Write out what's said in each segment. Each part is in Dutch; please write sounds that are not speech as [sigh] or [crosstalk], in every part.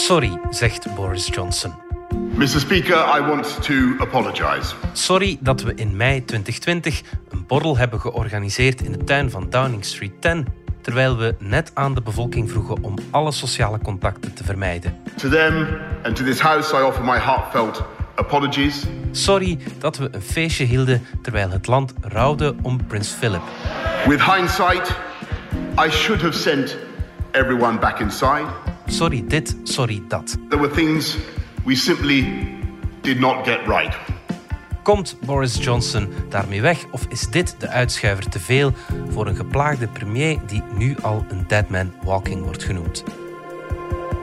Sorry, zegt Boris Johnson. Mr. Speaker, I want to apologize. Sorry dat we in mei 2020 een borrel hebben georganiseerd in de tuin van Downing Street 10, terwijl we net aan de bevolking vroegen om alle sociale contacten te vermijden. To them and to this House, I offer my heartfelt apologies. Sorry dat we een feestje hielden terwijl het land rouwde om prins Philip. With hindsight, I should have sent everyone back inside. Sorry dit, sorry dat. There were things we simply did not get right. Komt Boris Johnson daarmee weg of is dit de uitschuiver te veel voor een geplaagde premier die nu al een dead man walking wordt genoemd?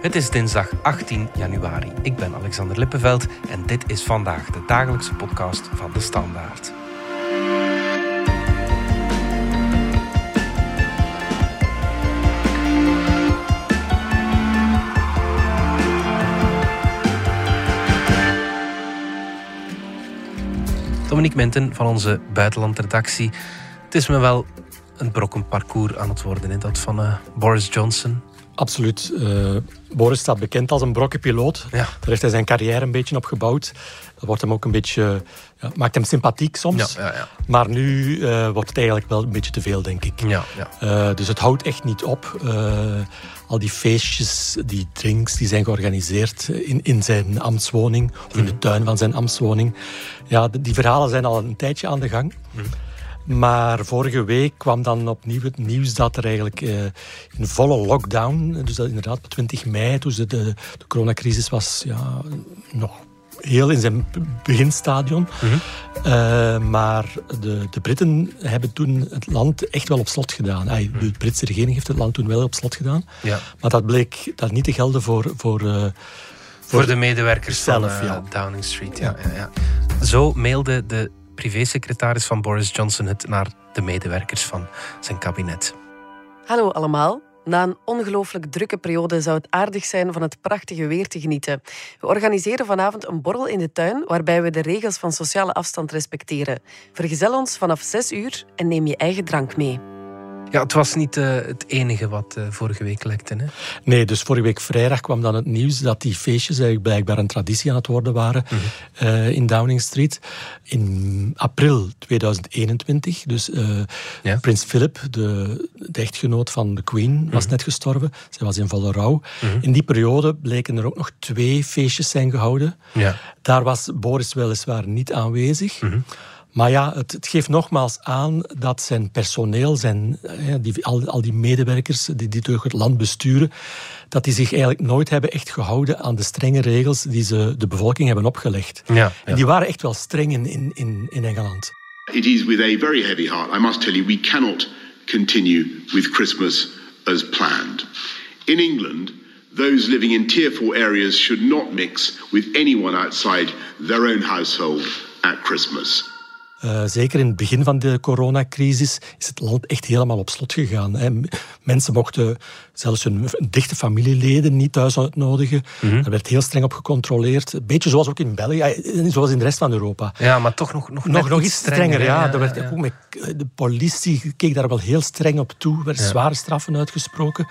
Het is dinsdag 18 januari. Ik ben Alexander Lippenveld en dit is vandaag de dagelijkse podcast van de Standaard. Dominique Minten van onze buitenlandredactie. Het is me wel een brokken parcours aan het worden, hè? dat van uh, Boris Johnson. Absoluut. Uh, Boris staat bekend als een brokkenpiloot. Ja. Daar heeft hij zijn carrière een beetje op gebouwd. Dat wordt hem ook een beetje, ja, maakt hem sympathiek soms. Ja, ja, maar nu uh, wordt het eigenlijk wel een beetje te veel, denk ik. Uh, dus het houdt echt niet op. al die feestjes, die drinks, die zijn georganiseerd in, in zijn ambtswoning. Of in de mhm. tuin van zijn ambtswoning. Ja, die verhalen zijn al een tijdje aan de gang. Mm. Maar vorige week kwam dan opnieuw het nieuws dat er eigenlijk uh, in volle lockdown, dus dat inderdaad op 20 mei, toen de, de, coronacrisis was ja, nog heel in zijn beginstadion. Mm -hmm. maar de, de Britten hebben toen het land echt wel op slot gedaan. De Britse regering heeft het land toen wel op slot gedaan. Ja. Maar dat bleek dat niet te gelden voor... voor uh, voor, de medewerkers zelf, van ja. Downing Street. Ja, ja. Ja, Zo mailde de privésecretaris van Boris Johnson het naar de medewerkers van zijn kabinet. Hallo allemaal. Na een ongelooflijk drukke periode zou het aardig zijn van het prachtige weer te genieten. We organiseren vanavond een borrel in de tuin waarbij we de regels van sociale afstand respecteren. Vergezel ons vanaf 6 uur en neem je eigen drank mee. Ja, het was niet uh, het enige wat uh, vorige week lekte. Hè? Nee, dus vorige week vrijdag kwam dan het nieuws dat die feestjes eigenlijk blijkbaar een traditie aan het worden waren mm -hmm. uh, in Downing Street. In april 2021, dus ja. prins Philip, de, de, echtgenoot van de Queen, was mm net gestorven. Zij was in volle rouw. Mm -hmm. In die periode bleken er ook nog twee feestjes zijn gehouden. Ja. Daar was Boris weliswaar niet aanwezig. Maar ja, het, het, geeft nogmaals aan dat zijn personeel, zijn, die, al, al die medewerkers die, die door het land besturen, dat die zich eigenlijk nooit hebben echt gehouden aan de strenge regels die ze de bevolking hebben opgelegd. Ja, ja. En die waren echt wel streng in, in, in Engeland. It is with a very heavy heart, I must tell you, we cannot continue with Christmas as planned. In England, those living in tier 4 areas should not mix with anyone outside their own household at Christmas. Uh, zeker in het begin van de coronacrisis is het land echt helemaal op slot gegaan. Hè. Mensen mochten zelfs hun dichte familieleden niet thuis uitnodigen. Mm -hmm. Daar werd heel streng op gecontroleerd. Een beetje zoals ook in België, zoals in de rest van Europa. Ja, maar toch nog, nog, nog, nog iets strenger. ja. ja, werd, ja. Ook met, de politie keek daar wel heel streng op toe. Er werden zware straffen uitgesproken.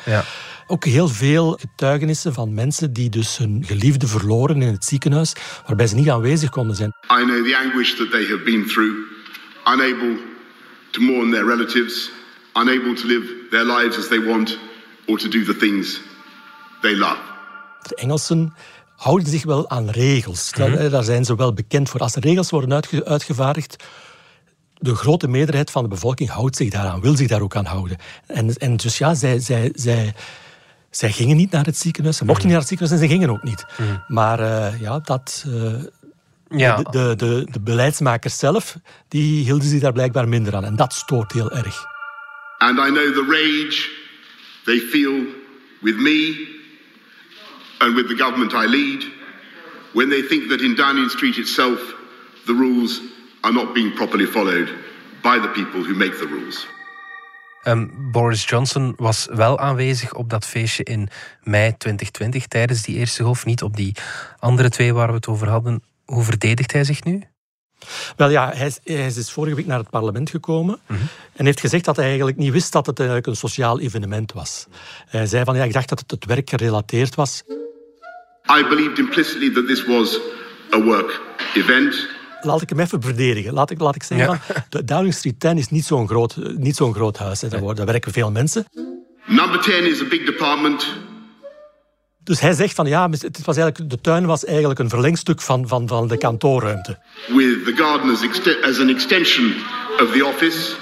Ook heel veel getuigenissen van mensen die dus hun geliefde verloren in het ziekenhuis, waarbij ze niet aanwezig konden zijn. I know the anguish that they have been through, unable to mourn their relatives, unable to live their lives as they want or to do the things they love. De Engelsen houden zich wel aan regels. Mm -hmm. Daar zijn ze wel bekend voor. Als er regels worden uitge uitgevaardigd, de grote meerderheid van de bevolking houdt zich daaraan, wil zich daar ook aan houden. En, en dus ja, zij, zij, zij, zij gingen niet naar het ziekenhuis, ze mochten niet naar het ziekenhuis en ze gingen ook niet. Mm. Maar uh, ja, dat... Uh, ja. De, de, de, de, beleidsmakers zelf, die hielden zich daar blijkbaar minder aan. En dat stoort heel erg. And I know the rage they feel with me and with the government I lead when they think that in Downing Street itself the rules are not being properly followed by the people who make the rules. Um, Boris Johnson was wel aanwezig op dat feestje in mei 2020 tijdens die eerste golf, niet op die andere twee waar we het over hadden. Hoe verdedigt hij zich nu? Wel ja, hij is, hij is dus vorige week naar het parlement gekomen mm -hmm. en heeft gezegd dat hij eigenlijk niet wist dat het eigenlijk een sociaal evenement was. Hij zei van ja, ik dacht dat het het werk gerelateerd was. I believed implicitly that this was a work event. Laat ik hem even verdedigen. Laat ik, laat ik zeggen, ja. de Downing Street 10 is niet zo'n groot, niet zo'n groot huis. Hè. Daar, daar werken veel mensen. Number 10 is a big department. Dus hij zegt van ja, het was eigenlijk, de tuin was eigenlijk een verlengstuk van, van, van de kantoorruimte. With the garden as, as an extension of the office.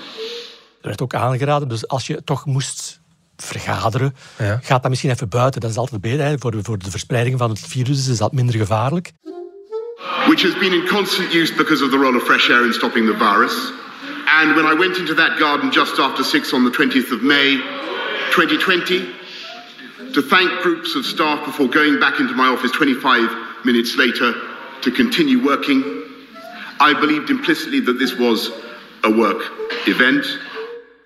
Er werd ook aangeraden, dus als je toch moest vergaderen, ja. gaat dat misschien even buiten. Dat is altijd beter. Voor, de, voor de verspreiding van het virus is dat minder gevaarlijk. Which has been in constant use because of the role of fresh air in stopping the virus. And when I went into that garden just after 6 on the 20th of May 2020, to thank groups of staff before going back into my office 25 minutes later to continue working, I believed implicitly that this was a work event.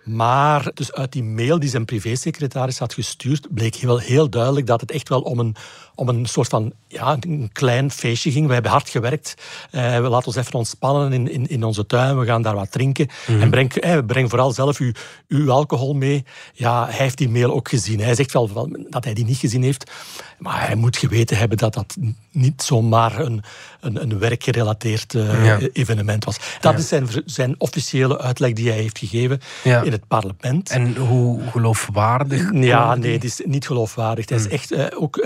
Maar dus uit die mail die zijn privésecretaris had gestuurd, bleek wel heel duidelijk dat het echt wel om een, om een soort van ja, een klein feestje ging. We hebben hard gewerkt. Uh, we laten ons even ontspannen in, in, in onze tuin. We gaan daar wat drinken. Mhm. En breng, eh, breng vooral zelf uw, uw alcohol mee. Ja, hij heeft die mail ook gezien. Hij zegt wel dat hij die niet gezien heeft. Maar hij moet geweten hebben dat dat niet zomaar een, een, een werkgerelateerd uh, evenement was. Dat is zijn, zijn officiële uitleg die hij heeft gegeven in het parlement. En hoe geloofwaardig? Ja, nee, het is niet geloofwaardig. Het is hmm. echt uh, ook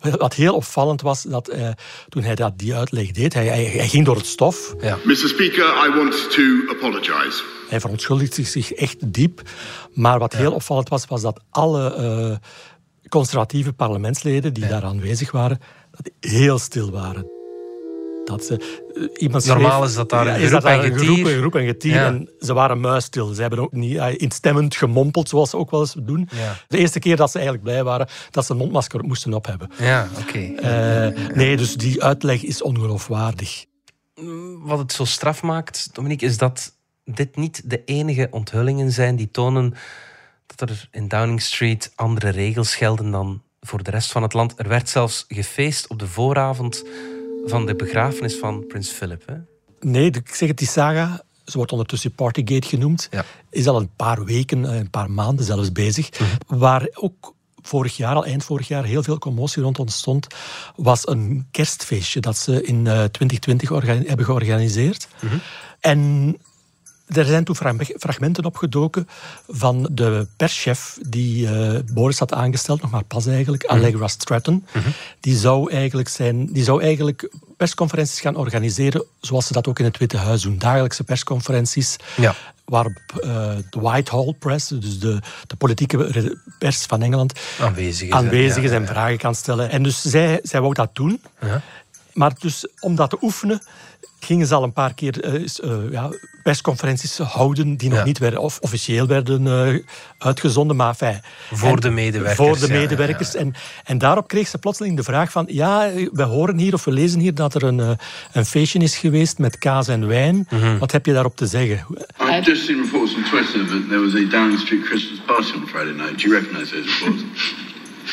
wat heel opvallend was, dat uh, toen hij dat, die uitleg deed, hij, hij, hij ging door het stof. Ja. Mr. Speaker, I want to apologize. Hij verontschuldigde zich echt diep. Maar wat heel opvallend was, was dat alle uh, conservatieve parlementsleden die daar aanwezig waren, dat heel stil waren. Dat ze, eh, iemand Normaal is dat daar een, ja, groep, en geroep, een en getier. En ze waren muisstil. Ze hebben ook niet uh, instemmend gemompeld, zoals ze ook wel eens doen. De eerste keer dat ze eigenlijk blij waren dat ze een mondmasker moesten op hebben. Ja, oké. Uh, nee, dus die uitleg is ongeloofwaardig. Wat het zo straf maakt, Dominique, is dat dit niet de enige onthullingen zijn die tonen dat er in Downing Street andere regels gelden dan voor de rest van het land. Er werd zelfs gefeest op de vooravond van de begrafenis van prins Philip. Hè? Nee, ik zeg het, die saga, ze wordt ondertussen Partygate genoemd, ja. is al een paar weken, eh, een paar maanden zelfs bezig. Mhm. Waar ook vorig jaar, al eind vorig jaar, heel veel commotie rond ontstond, was een kerstfeestje dat ze in 2020 eh, hebben georganiseerd. Mhm. En er zijn toen fragmenten opgedoken van de perschef die uh, Boris had aangesteld, nog maar pas eigenlijk, mhm. Allegra Stratton. Mhm. die, zou eigenlijk zijn, die zou eigenlijk persconferenties gaan organiseren zoals ze dat ook in het Witte Huis doen. Dagelijkse persconferenties. Ja. Waarop uh, de Whitehall Press, dus de, de politieke pers van Engeland, aanwezig is, aanwezig is en vragen kan stellen. En dus zij, zij wou dat doen. Ja. Maar dus om dat te oefenen, gingen ze al een paar keer uh, ja, persconferenties houden die nog niet werden, of officieel werden uh, uitgezonden. Maar fijn, voor de medewerkers. Voor de medewerkers. en, en daarop kreeg ze plotseling de vraag van, ja, we horen hier of we lezen hier dat er een, een feestje is geweest met kaas en wijn. Mm -hmm. Wat heb je daarop te zeggen? I've just seen reports on Twitter that there was a Downing Street Christmas party on Friday night. Do you recognize those reports?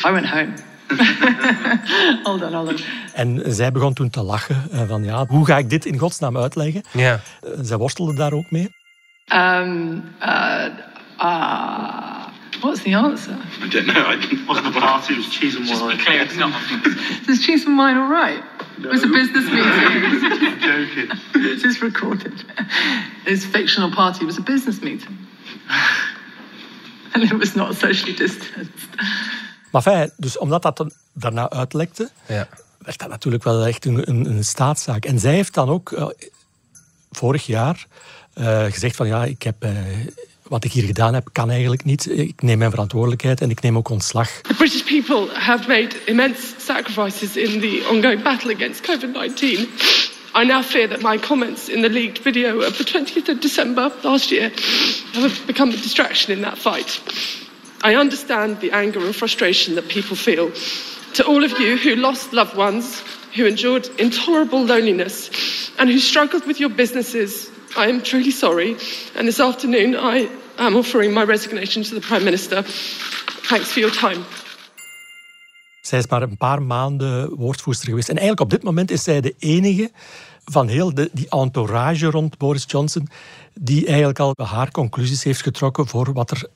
I went home. [laughs] hold on, hold on. En zij begon toen te lachen. Eh, van ja, hoe ga ik dit in godsnaam uitleggen? Ja. Eh, zij worstelde daar ook mee. Um, uh, uh, what's the answer? I don't know. I wasn't the party. It was cheese and wine. Just clear, it's not. [laughs] Is cheese and wine all right? No. [laughs] It was a business meeting. I'm joking. It is recorded. His fictional party was a business meeting. and it was not socially distanced. Maar fijn, dus omdat dat daarna uitlekte, ja. werd dat natuurlijk wel echt een, een, een staatszaak. En zij heeft dan ook uh, vorig jaar uh, gezegd van ja, ik heb... Uh, wat ik hier gedaan heb, kan eigenlijk niet. Ik neem mijn verantwoordelijkheid en ik neem ook ontslag. The British people have made immense sacrifices in the ongoing battle against COVID-19. I now fear that my comments in the leaked video of the 20th of December last year have become a distraction in that fight. I understand the anger and frustration that people feel. To all of you who lost loved ones, who endured intolerable loneliness, and who struggled with your businesses, I am truly sorry. And this afternoon, I am offering my resignation to the Prime Minister. Thanks for your time. Zij is maar een paar maanden woordvoerster geweest. En eigenlijk op dit moment is zij de enige van heel de, die entourage rond Boris Johnson die eigenlijk al haar conclusies heeft getrokken voor wat er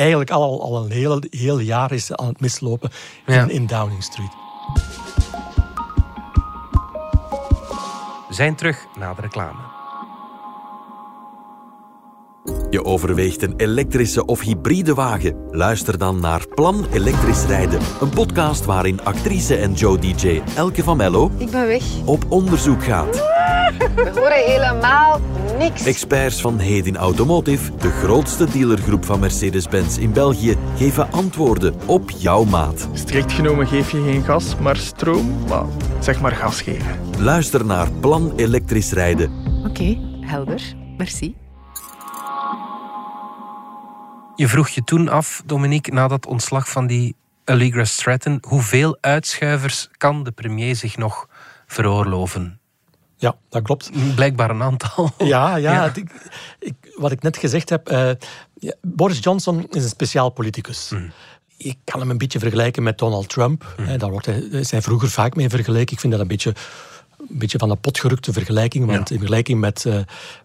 eigenlijk al, al een heel, heel jaar is aan het mislopen in, in Downing Street. We zijn terug na de reclame. Je overweegt een elektrische of hybride wagen? Luister dan naar Plan Elektrisch Rijden. Een podcast waarin actrice en Joe DJ Elke van Mello... Ik ben weg. ...op onderzoek gaat. We horen helemaal niks. Experts van Hedin Automotive, de grootste dealergroep van Mercedes-Benz in België, geven antwoorden op jouw maat. Strikt genomen geef je geen gas, maar stroom. Maar zeg maar gas geven. Luister naar Plan Elektrisch Rijden. Oké, helder. Merci. Je vroeg je toen af, Dominique, na dat ontslag van die Allegra Stratton, hoeveel uitschuivers kan de premier zich nog veroorloven? Ja, dat klopt. Blijkbaar een aantal. Ja, ja, Ik, wat ik net gezegd heb. Uh, ja, Boris Johnson is een speciaal politicus. Mm. Ik kan hem een beetje vergelijken met Donald Trump. Mm. Daar wordt hij, zijn vroeger vaak mee vergeleken. Ik vind dat een beetje een beetje van een potgerukte vergelijking. Want in vergelijking met, uh,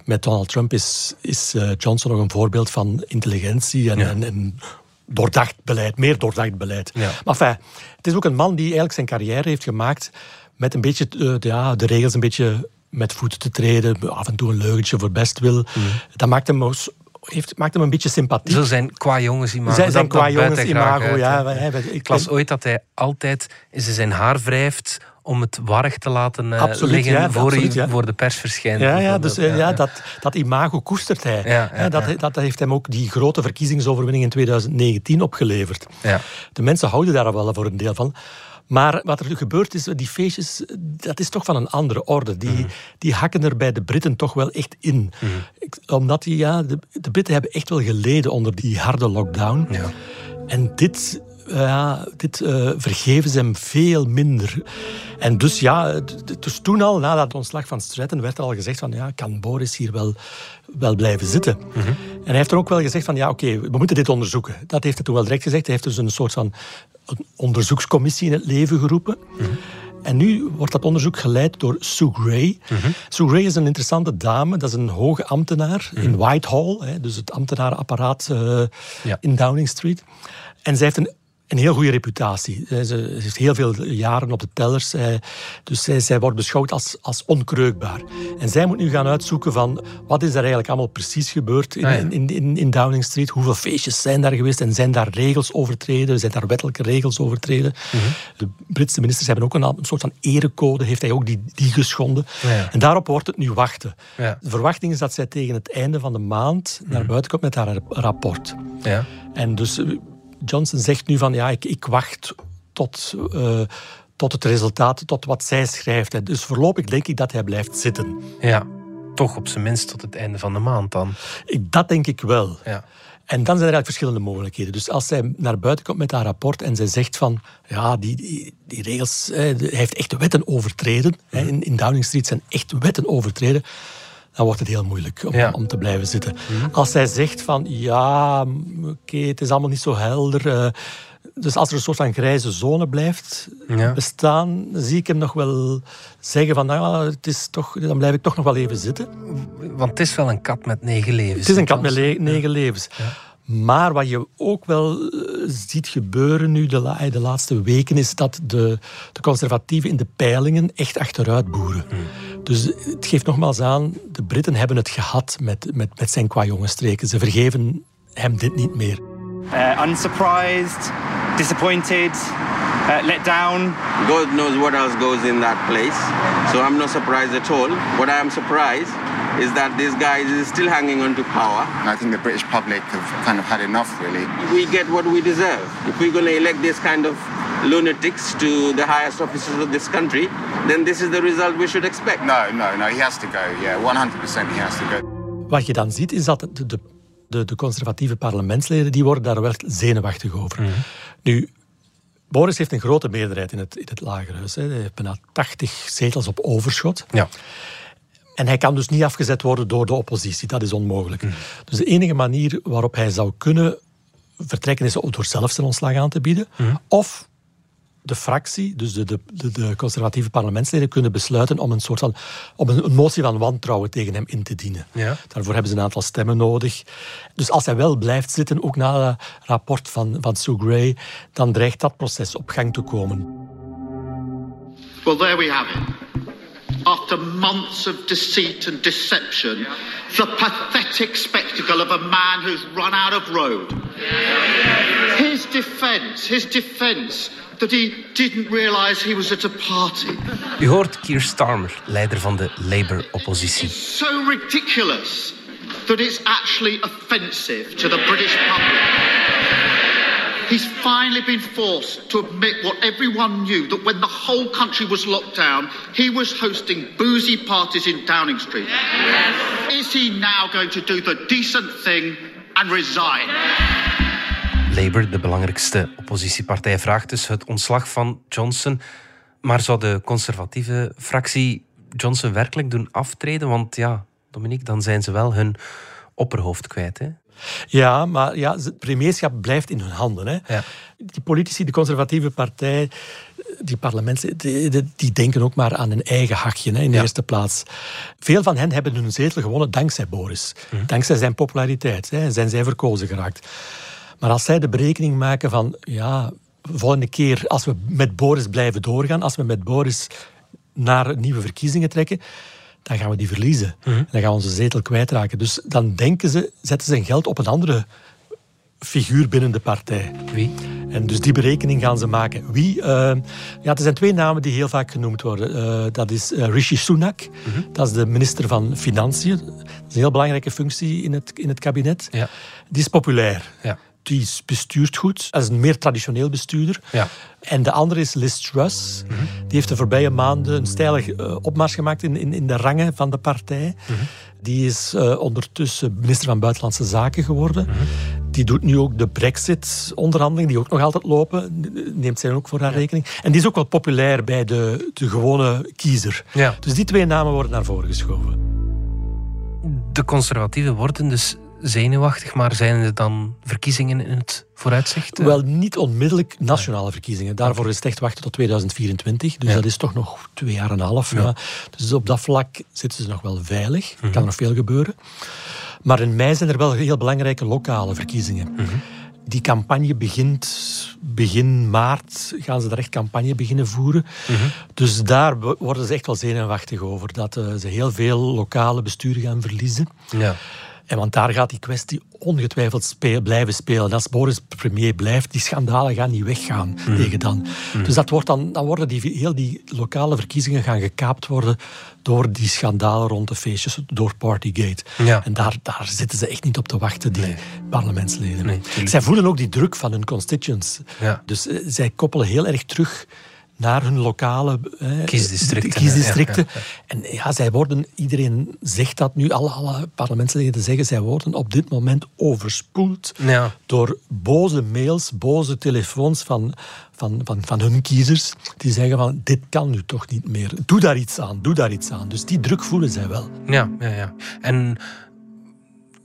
met Donald Trump is, is uh, Johnson nog een voorbeeld van intelligentie en, en, en doordacht beleid, meer doordacht beleid. Maar enfin, het is ook een man die eigenlijk zijn carrière heeft gemaakt met een beetje uh, de, ja, de regels een beetje met voeten te treden, af en toe een leugentje voor best wil. Mm. Dat maakt hem heeft, maakt hem een beetje sympathiek. Zo zijn qua jongens imago. Zijn, zijn qua jongens imago, ja. ik las ooit dat hij altijd zijn haar wrijft om het warrig te laten uh, liggen voor, absoluut, voor de pers verschijnt. Ja, ja, dus, uh, ja, Dat, dat imago koestert hij. Ja, dat, dat heeft hem ook die grote verkiezingsoverwinning in 2019 opgeleverd. De mensen houden daar wel voor een deel van. Maar wat er gebeurt is, die feestjes, dat is toch van een andere orde. Die, mm. die hakken er bij de Britten toch wel echt in. Mm. Omdat die, ja, de, de Britten hebben echt wel geleden onder die harde lockdown. Ja. En dit ja, dit uh, vergeven ze hem veel minder. En dus ja, dus toen al, na dat ontslag van Stratton, werd er al gezegd van ja, kan Boris hier wel, wel blijven zitten? Mhm. En hij heeft er ook wel gezegd van ja, oké, we moeten dit onderzoeken. Dat heeft hij toen wel direct gezegd. Hij heeft dus een soort van onderzoekscommissie in het leven geroepen. Mhm. En nu wordt dat onderzoek geleid door Sue Gray. Mhm. Sue Gray is een interessante dame. Dat is een hoge ambtenaar in Whitehall. Hè, dus het ambtenarenapparaat uh, in Downing Street. En zij heeft een een heel goede reputatie. Ze heeft heel veel jaren op de tellers. Dus zij, zij wordt beschouwd als, als onkreukbaar. En zij moet nu gaan uitzoeken van wat is er eigenlijk allemaal precies gebeurd in, ah, in, in, in, Downing Street. Hoeveel feestjes zijn daar geweest en zijn daar regels overtreden? Zijn daar wettelijke regels overtreden? Mhm. De Britse ministers hebben ook een, een, soort van erecode. Heeft hij ook die, die geschonden? En daarop wordt het nu wachten. Ja. De verwachting is dat zij tegen het einde van de maand naar mhm. buiten komt met haar rapport. Ja. En dus Johnson zegt nu van ja, ik, ik wacht tot, uh, tot het resultaat, tot wat zij schrijft. Dus voorlopig denk ik dat hij blijft zitten. Ja, toch op zijn minst tot het einde van de maand dan. Ik, dat denk ik wel. Ja. En dan zijn er eigenlijk verschillende mogelijkheden. Dus als zij naar buiten komt met haar rapport en zij zegt van ja, die, die, die regels, hij heeft echt wetten overtreden. In, in Downing Street zijn echt wetten overtreden dan wordt het heel moeilijk om, om te blijven zitten. Mhm. Als zij zegt van ja, oké, het is allemaal niet zo helder. Uh, dus als er een soort van grijze zone blijft bestaan, zie ik hem nog wel zeggen van nou, het is toch, dan blijf ik toch nog wel even zitten. Want het is wel een kat met negen levens. Het is een kat met negen levens. Maar wat je ook wel eh, ziet gebeuren nu de, la de laatste weken, is dat de, de conservatieven in de peilingen echt achteruit boeren. Hmm. Dus het geeft nogmaals aan, de Britten hebben het gehad met, met, met zijn streken. Ze vergeven hem dit niet meer. Uh, unsurprised, disappointed, uh, let down. God knows what else goes in that place. So I'm not surprised at all. What I am surprised is that this guy is still hanging on to power. I think the British public have kind of had enough, really. We get what we deserve. If we're going to elect this kind of lunatics to the highest offices of this country, then this is the result we should expect. No, no, no, he has to go. Yeah, 100% he has to go. Wat je dan ziet is dat de, de, de, de conservatieve parlementsleden die worden daar wel zenuwachtig over. Mm -hmm. Nu, Boris heeft een grote meerderheid in het, in het lagerhuis. Hè. Hij heeft bijna 80 zetels op overschot. Ja. En hij kan dus niet afgezet worden door de oppositie. Dat is onmogelijk. Mm. Dus de enige manier waarop hij zou kunnen vertrekken is door zelf zijn ontslag aan te bieden. Mm. Of de fractie, dus de, de, de, conservatieve parlementsleden, kunnen besluiten om een soort van om een, motie van wantrouwen tegen hem in te dienen. Ja. Daarvoor hebben ze een aantal stemmen nodig. Dus als hij wel blijft zitten, ook na het rapport van, van Sue Gray, dan dreigt dat proces op gang te komen. Well, there we have it. after months of deceit and deception, the pathetic spectacle of a man who's run out of road. His defence, his defence that he didn't realize he was at a party. U hoort Keir Starmer, leider van de Labour-oppositie. So ridiculous that it's actually offensive to the British public. He's finally been forced to admit what everyone knew that when the whole country was locked down, he was hosting boozy parties in Downing Street. Is he now going to do the decent thing and resign? Labour, de belangrijkste oppositiepartij, vraagt dus het ontslag van Johnson. Maar zou de conservatieve fractie Johnson werkelijk doen aftreden? Want ja, Dominique, dan zijn ze wel hun opperhoofd kwijt. Hè? Ja, maar ja, het premierschap blijft in hun handen. Hè. Ja. Die politici, de conservatieve partij, die parlementen, die, die, denken ook maar aan hun eigen hakje hè, in de eerste plaats. Veel van hen hebben hun zetel gewonnen dankzij Boris. Mhm. Dankzij zijn populariteit. Hè, zijn zij verkozen geraakt. Maar als zij de berekening maken van, ja, volgende keer als we met Boris blijven doorgaan, als we met Boris naar nieuwe verkiezingen trekken, dan gaan we die verliezen. Mhm. Dan gaan we onze zetel kwijtraken. Dus dan denken ze, zetten ze hun geld op een andere figuur binnen de partij. Wie? En dus die berekening gaan ze maken. Wie? Uh, ja, er zijn twee namen die heel vaak genoemd worden. Uh, dat is uh, Rishi Sunak, mhm. dat is de minister van Financiën. Dat is een heel belangrijke functie in het, in het kabinet. Ja. Die is populair. Ja die bestuurt goed. Dat is een meer traditioneel bestuurder. Ja. En de andere is Liz Truss. Die heeft de voorbije maanden een stijlige uh, opmars gemaakt in, in, in, de rangen van de partij. Die is uh, ondertussen minister van Buitenlandse Zaken geworden. Die doet nu ook de Brexit-onderhandeling, die ook nog altijd lopen. Neemt zij ook voor haar rekening. En die is ook wel populair bij de, de gewone kiezer. Ja. Dus die twee namen worden naar voren geschoven. De conservatieven worden dus zenuwachtig, maar zijn er dan verkiezingen in het vooruitzicht? Wel, niet onmiddellijk nationale verkiezingen. Daarvoor is het echt wachten tot 2024. Dus dat is toch nog twee jaar en een half. Ja. Dus op dat vlak zitten ze nog wel veilig. Er kan mhm. nog veel gebeuren. Maar in mei zijn er wel heel belangrijke lokale verkiezingen. Mhm. Die campagne begint begin maart, gaan ze daar echt campagne beginnen voeren. Mhm. Dus daar worden ze echt wel zenuwachtig over. Dat uh, ze heel veel lokale besturen gaan verliezen. Ja. En want daar gaat die kwestie ongetwijfeld blijven spelen. Als Boris premier blijft, die schandalen gaan niet weggaan mm. tegen dan. Mm. Dus dat wordt dan, dan worden die, heel die lokale verkiezingen gaan gekaapt worden door die schandalen rond de feestjes, door Partygate. Ja. En daar, daar zitten ze echt niet op te wachten, die parlementsleden. Nee, zij voelen ook die druk van hun constituents. Ja. Dus uh, zij koppelen heel erg terug naar hun lokale kiesdistricten. kiesdistricten. En ja, zij worden, iedereen zegt dat nu, alle, alle parlementsleden zeggen, zij worden op dit moment overspoeld door boze mails, boze telefoons van, van, van, van hun kiezers, die zeggen van, dit kan nu toch niet meer. Doe daar iets aan, doe daar iets aan. Dus die druk voelen zij wel. Ja, ja, ja. En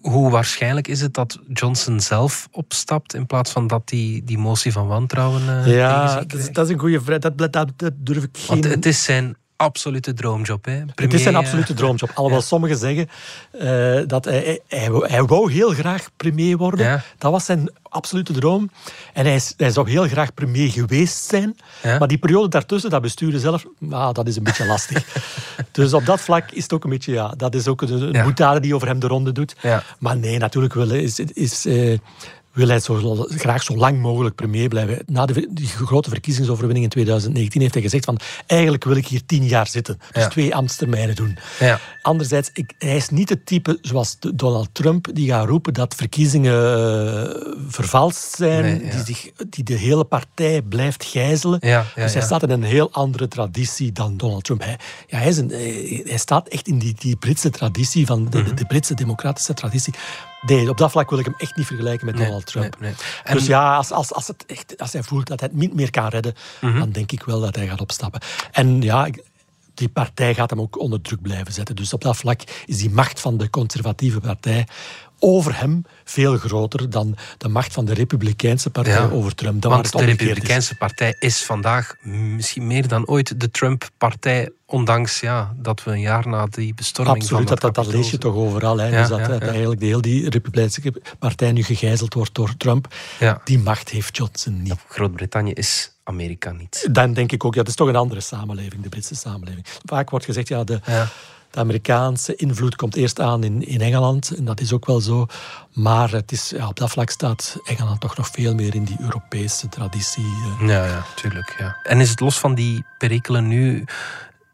hoe waarschijnlijk is het dat Johnson zelf opstapt in plaats van dat die, die motie van wantrouwen. Uh, ja, dat is, dat is, een goede vraag. Dat, dat, dat, durf ik geen. Want het is zijn absolute droomjob. Hè? het is zijn absolute droomjob. Alhoewel sommigen zeggen uh, dat hij, hij, hij, wou heel graag premier worden. Dat was zijn absolute droom. En hij, hij zou heel graag premier geweest zijn. Maar die periode daartussen, dat besturen zelf, ah, dat is een beetje lastig. [laughs] dus op dat vlak is het ook een beetje, ja, dat is ook een, een boetade die over hem de ronde doet. Maar nee, natuurlijk wel, is, is, uh, wil hij zo, graag zo lang mogelijk premier blijven. Na de die grote verkiezingsoverwinning in 2019 heeft hij gezegd van eigenlijk wil ik hier tien jaar zitten. Dus twee ambtstermijnen doen. Ja. Anderzijds, ik, hij is niet het type zoals Donald Trump die gaat roepen dat verkiezingen uh, vervalst zijn, die, zich, die de hele partij blijft gijzelen. dus hij staat in een heel andere traditie dan Donald Trump. Hij, ja, hij, is een, hij, staat echt in die, die Britse traditie, van de, de, de Britse democratische traditie. Nee, op dat vlak wil ik hem echt niet vergelijken met Donald Trump. Nee, nee. Dus ja, als, als, als, het echt, als hij voelt dat hij het niet meer kan redden, mhm. dan denk ik wel dat hij gaat opstappen. En ja, die partij gaat hem ook onder druk blijven zetten. Dus op dat vlak is die macht van de conservatieve partij over hem veel groter dan de macht van de Republikeinse partij over Trump. Dat Want de Republikeinse partij is vandaag misschien meer dan ooit de Trump-partij, ondanks ja, dat we een jaar na die bestorming Absoluut, van dat, dat, dat lees je toch overal. Hè. dus dat, dat eigenlijk de heel die Republikeinse partij nu gegijzeld wordt door Trump. Die macht heeft Johnson niet. Groot-Brittannië is Amerika niet. Dan denk ik ook, ja, dat is toch een andere samenleving, de Britse samenleving. Vaak wordt gezegd, ja, de, de Amerikaanse invloed komt eerst aan in, in Engeland. En dat is ook wel zo. Maar het is, ja, op dat vlak staat Engeland toch nog veel meer in die Europese traditie. Eh. Ja, ja, tuurlijk. Ja. En is het los van die perikelen nu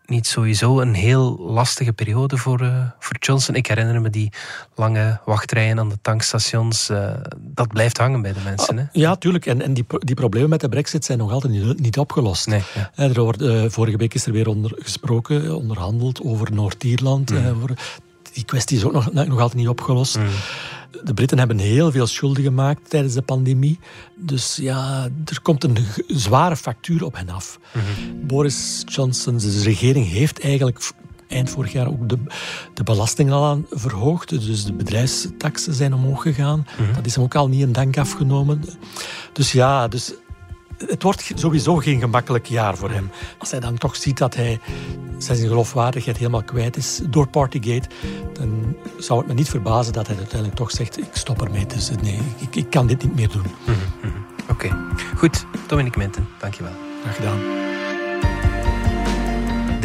niet sowieso een heel lastige periode voor, uh, voor Johnson? Ik herinner me die lange wachtrijen aan de tankstations. Uh, dat blijft hangen bij de mensen. Hè? Ah, ja, tuurlijk. En, en die, die problemen met de brexit zijn nog altijd niet, niet opgelost. Nee, ja. er wordt, uh, vorige week is er weer onder gesproken, onderhandeld over Noord-Ierland. Mm. die kwestie is ook nog, nog altijd niet opgelost. Mm. De Britten hebben heel veel schulden gemaakt tijdens de pandemie. Dus ja, er komt een zware factuur op hen af. Mhm. Boris Johnson's regering heeft eigenlijk eind vorig jaar ook de, de belastingen al aan verhoogd. Dus de bedrijfstaxen zijn omhoog gegaan. Mhm. Dat is hem ook al niet in dank afgenomen. Dus ja, dus het wordt sowieso geen gemakkelijk jaar voor hem. Als hij dan toch ziet dat hij zijn geloofwaardigheid helemaal kwijt is door Partygate, dan zou het me niet verbazen dat hij uiteindelijk toch zegt: Ik stop ermee. Dus nee, ik, ik kan dit niet meer doen. Mhm, mhm. Oké, goed. Dominic Minten, dankjewel. Graag gedaan.